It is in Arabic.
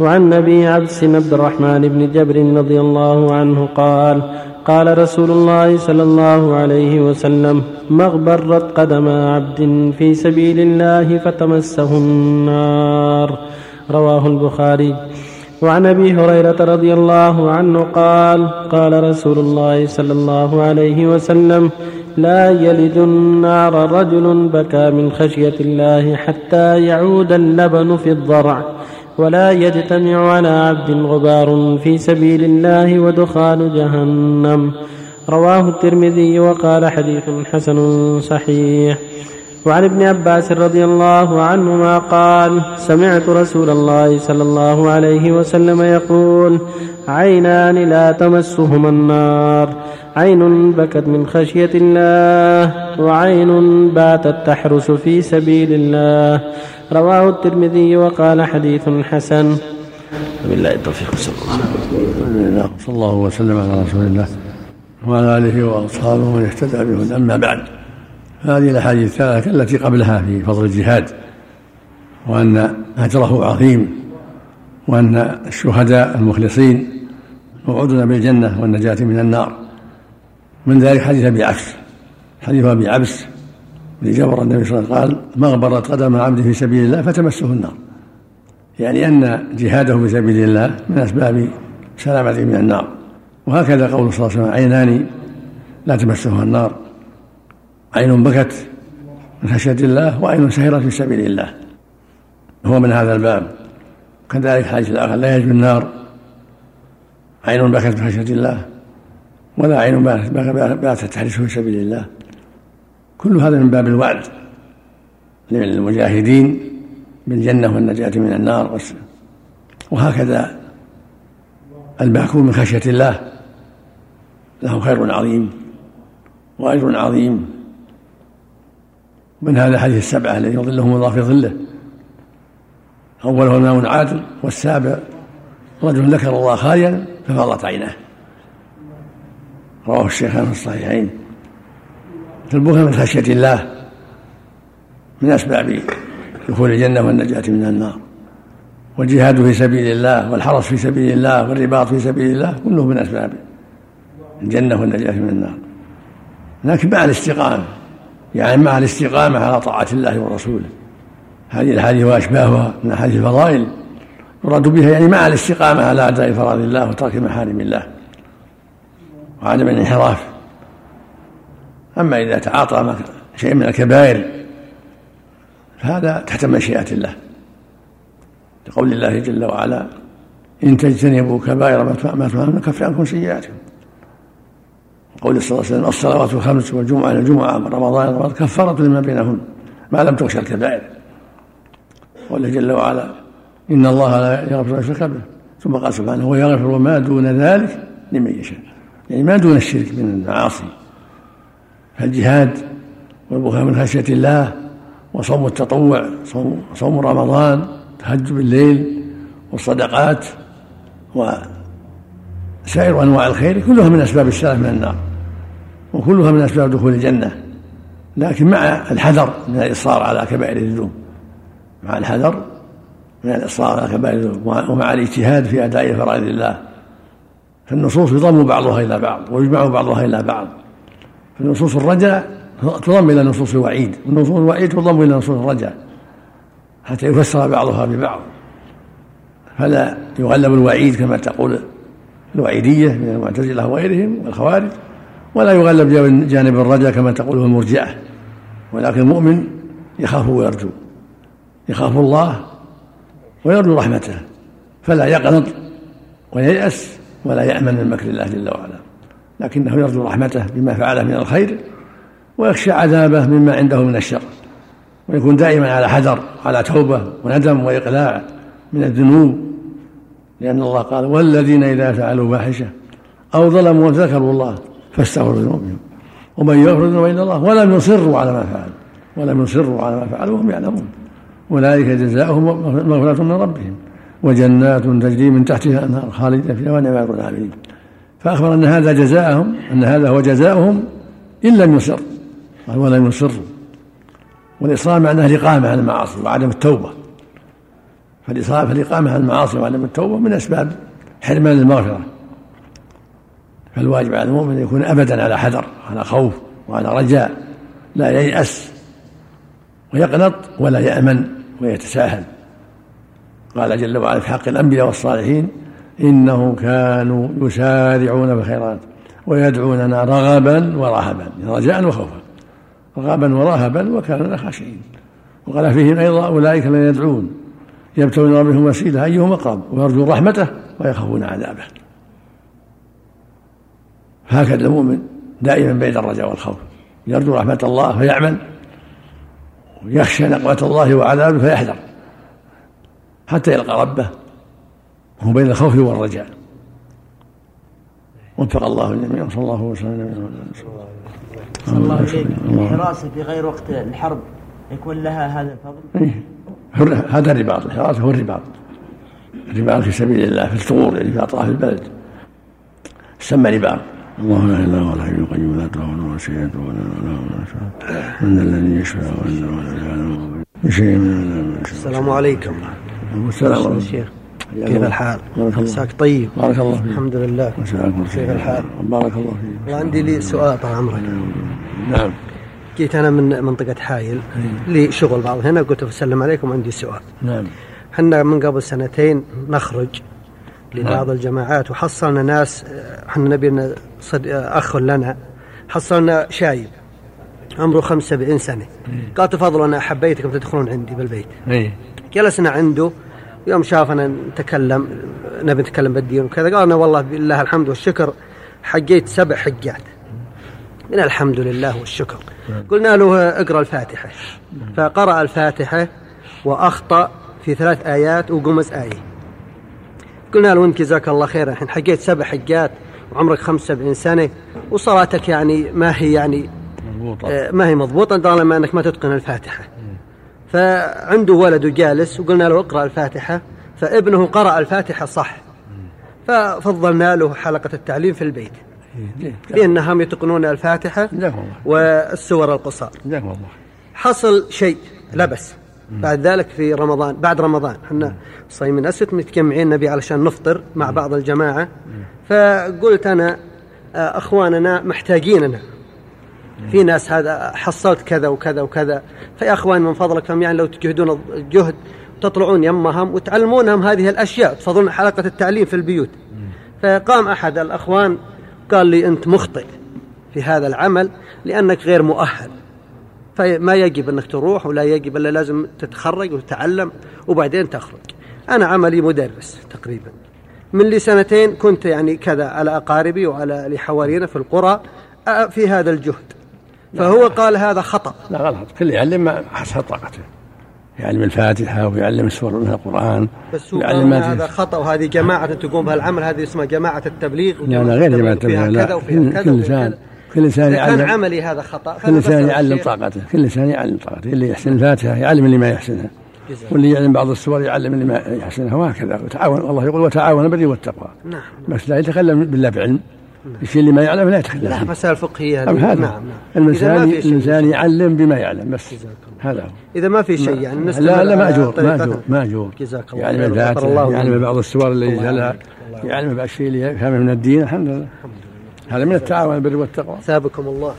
وعن أبي عبس عبد الرحمن بن جبر رضي الله عنه قال قال رسول الله صلى الله عليه وسلم ما اغبرت قدم عبد في سبيل الله فتمسه النار. رواه البخاري. وعن أبي هريرة رضي الله عنه قال قال رسول الله صلى الله عليه وسلم لا يلد النار رجل بكى من خشية الله حتى يعود اللبن في الضرع. ولا يجتمع على عبد غبار في سبيل الله ودخان جهنم. رواه الترمذي وقال حديث حسن صحيح. وعن ابن عباس رضي الله عنهما قال سمعت رسول الله صلى الله عليه وسلم يقول عينان لا تمسهما النار. عين بكت من خشية الله وعين باتت تحرس في سبيل الله. رواه الترمذي وقال حديث حسن. بالله التوفيق صلى الله عليه صلى الله وسلم على رسول الله وعلى آله وأصحابه ومن اهتدى به أما بعد هذه الأحاديث الثلاثة التي قبلها في فضل الجهاد وأن أجره عظيم وأن الشهداء المخلصين موعودون بالجنة والنجاة من النار. من ذلك حديث أبي عبس حديث أبي عبس جبر النبي صلى الله عليه وسلم قال مغبرت قدم عبد في سبيل الله فتمسه النار. يعني أن جهاده في سبيل الله من أسباب سلامته من النار. وهكذا قول صلى الله عليه وسلم عينان لا تمسهما النار. عين بكت من خشية الله وعين سهرت في سبيل الله. هو من هذا الباب. كذلك الحديث الآخر لا يجب النار. عين بكت من خشية الله ولا عين باتت تحرسه في سبيل الله. كل هذا من باب الوعد للمجاهدين بالجنة والنجاة من النار وهكذا الباكون من خشية الله. له خير عظيم وأجر عظيم. من هذا حديث السبعة الذي يظلهم الله في ظله. أوله إمام عادل والسابع رجل ذكر الله خاليا ففاضت عيناه. رواه الشيخان في الصحيحين. فالبكاء من خشية الله من أسباب دخول الجنة والنجاة من النار. والجهاد في سبيل الله والحرص في سبيل الله والرباط في سبيل الله كله من أسباب الجنة والنجاة من النار. لكن مع الاستقامة يعني مع الاستقامة على طاعة الله ورسوله. هذه الحديث وأشباهها من أحاديث الفضائل. يراد بها يعني مع الاستقامة على أداء فرائض الله وترك محارم الله وعدم الانحراف. أما إذا تعاطى شيء من الكبائر فهذا تحت مشيئة الله. لقول الله جل وعلا إن تجتنبوا كبائر ما تفعلون نكفر عنكم سيئاتكم. قول صلى الله عليه وسلم الصلوات الخمس والجمعة الجمعة رمضان رمضان كفارة لما بينهن ما لم تغشى الكبائر. قال جل وعلا إن الله لا يغفر يشرك به. ثم قال سبحانه ويغفر ما دون ذلك لمن يشاء. يعني ما دون الشرك من المعاصي. فالجهاد والبكاء من خشية الله وصوم التطوع صوم, رمضان تهجد بالليل والصدقات وسائر أنواع الخير كلها من أسباب السلف من النار وكلها من أسباب دخول الجنة. لكن مع الحذر من الإصرار على كبائر الذنوب مع الحذر من الإصرار على كبائر الذنوب ومع الاجتهاد في أداء فرائض الله فالنصوص يضم بعضها إلى بعض ويجمع بعضها إلى بعض. فنصوص الرجاء تضم إلى نصوص الوعيد ونصوص الوعيد تضم إلى نصوص الرجاء حتى يفسر بعضها ببعض. فلا يغلب الوعيد كما تقول الوعيدية من المعتزلة وغيرهم والخوارج ولا يغلب جانب الرجاء كما تقوله المرجئة. ولكن المؤمن يخاف ويرجو يخاف الله ويرجو رحمته فلا يقنط وييأس ولا يأمن من مكر الله جل وعلا. لكنه يرجو رحمته بما فعله من الخير ويخشى عذابه مما عنده من الشر ويكون دائما على حذر على توبة وندم وإقلاع من الذنوب لأن الله قال والذين إذا فعلوا فاحشة أو ظلموا ذكروا الله فاستغفروا ذنوبهم ومن يغفر الذنوب إلا الله ولم يصروا على ما فعلوا ولم يصروا على ما فعلوا وهم يعلمون. أولئك جزاؤهم مغفرة من ربهم وجنات تجري من تحتها الأنهار خالدين فيها ونعم العاملين فأخبر أن هذا جزاءهم أن هذا هو جزاؤهم إن لم يصر. ولم يصروا والإصرار معناه الإقامة على المعاصي وعدم التوبة. فالإقامة على المعاصي وعدم التوبة من أسباب حرمان المغفرة. فالواجب على المؤمن أن يكون أبدا على حذر على خوف وعلى رجاء لا ييأس ويقنط ولا يأمن ويتساهل. قال جل وعلا في حق الأنبياء والصالحين إنهم كانوا يسارعون في الخيرات ويدعوننا رغبا ورهبا رجاء وخوفا. رغبا ورهبا وكانوا خاشعين وقال فيهم أيضا أولئك الذين يدعون يبتغون ربهم وسيلة أيهم أقرب؟ ويرجون رحمته ويخافون عذابه. هكذا المؤمن دائما بين الرجاء والخوف. يرجو رحمة الله فيعمل ويخشى نقمة الله وعذابه فيحذر حتى يلقى ربه هو بين الخوف والرجاء. وفق الله الجميع صلى الله وسلم صلى الله عليك الحراسة في غير وقت الحرب يكون لها هذا الفضل؟ إيه. هذا الرباط. الحراسة هو الرباط. الرباط في سبيل الله في الثغور يعني في أطراف البلد. سمى رباط. الله لا إله إلا هو الحي القيوم لا تاخذه ولا سيئه ولا ما من الذي يشفع عنده ولا يعلم بشيء من السلام عليكم. السلام. عليكم كيف الحال؟ مساك طيب. بارك الله فيك. الحمد لله. كيف الحال؟ بارك الله فيك. وعندي لي سؤال طال عمرك. نعم. جيت أنا من منطقة حايل لي شغل بعض هنا قلت بسلم عليكم عندي سؤال. نعم. إحنا من قبل سنتين نخرج لبعض نعم. الجماعات وحصلنا ناس إحنا نبي صد أخ لنا حصلنا شايب عمره 75 سنة. قال تفضلوا أنا حبيتكم تدخلون عندي بالبيت. أي. جلسنا عنده يوم شافنا نتكلم نبي نتكلم بالدين وكذا قال والله بالله الحمد والشكر حجيت سبع حجات. من الحمد لله والشكر. قلنا له اقرأ الفاتحة. فقرأ الفاتحة وأخطأ في ثلاث آيات وقمز آية. قلنا له انت جزاك الله خير الحين حقيت سبع حجات وعمرك 75 سنة وصلاتك يعني ما هي يعني مضبوطة. ما هي مضبوطة طالما أنك ما تتقن الفاتحة. فعنده ولد جالس وقلنا له اقرأ الفاتحة فابنه قرأ الفاتحة صح. ففضلنا له حلقة التعليم في البيت. بانهم يتقنون الفاتحة والسور القصار. حصل شيء لبس بعد ذلك في رمضان بعد رمضان إحنا صايمين اسد متجمعين نبي علشان نفطر مع بعض الجماعة. فقلت أنا آه، أخواننا محتاجيننا. في ناس هذا حصلت كذا وكذا وكذا. فيا أخوان من فضلكم يعني لو تجهدون الجهد تطلعون يمهم وتعلمونهم هذه الأشياء تفضلون حلقة التعليم في البيوت. فقام أحد الأخوان قال لي أنت مخطئ في هذا العمل لأنك غير مؤهل. فما يجب أنك تروح ولا يجب ألا لازم تتخرج وتتعلم وبعدين تخرج. أنا عملي مدرس تقريبا. من لي سنتين كنت يعني كذا على أقاربي وعلى لحوالينا في القرى في هذا الجهد. فهو قال هذا خطأ. لا غلط. كل يعلم حسب طاقته يعلم الفاتحة ويعلم السور من القرآن. بس هو قال هذا خطأ وهذه جماعة تقوم بهالعمل هذه اسمها جماعة التبليغ. لا لا غير جماعة التبليغ لا. كل إنسان كل إنسان يعلم كان عملي هذا خطأ. كل إنسان يعلم طاقته. كل إنسان يعلم طاقته. اللي يحسن الفاتحة يعلم اللي ما يحسنها واللي يعلم بعض السور يعلم اللي ما يحسنها وهكذا. وتعاون الله يقول وتعاون بالبر والتقوى. نعم. بس لا يتكلم بالله بعلم. الشيء اللي ما يعلم لا يتكلم لا مسائل فقهية هذا. نعم نعم. الانسان الانسان يعلم بما يعلم بس هذا هو. إذا ما في شيء يعني لا لا مأجور مأجور مأجور. جزاك الله يعلم الفاتحه يعلم بعض السور اللي يجهلها يعلم بعض الشيء اللي يفهمه من الدين الحمد لله. هذا من التعاون البر والتقوى. ثابكم الله.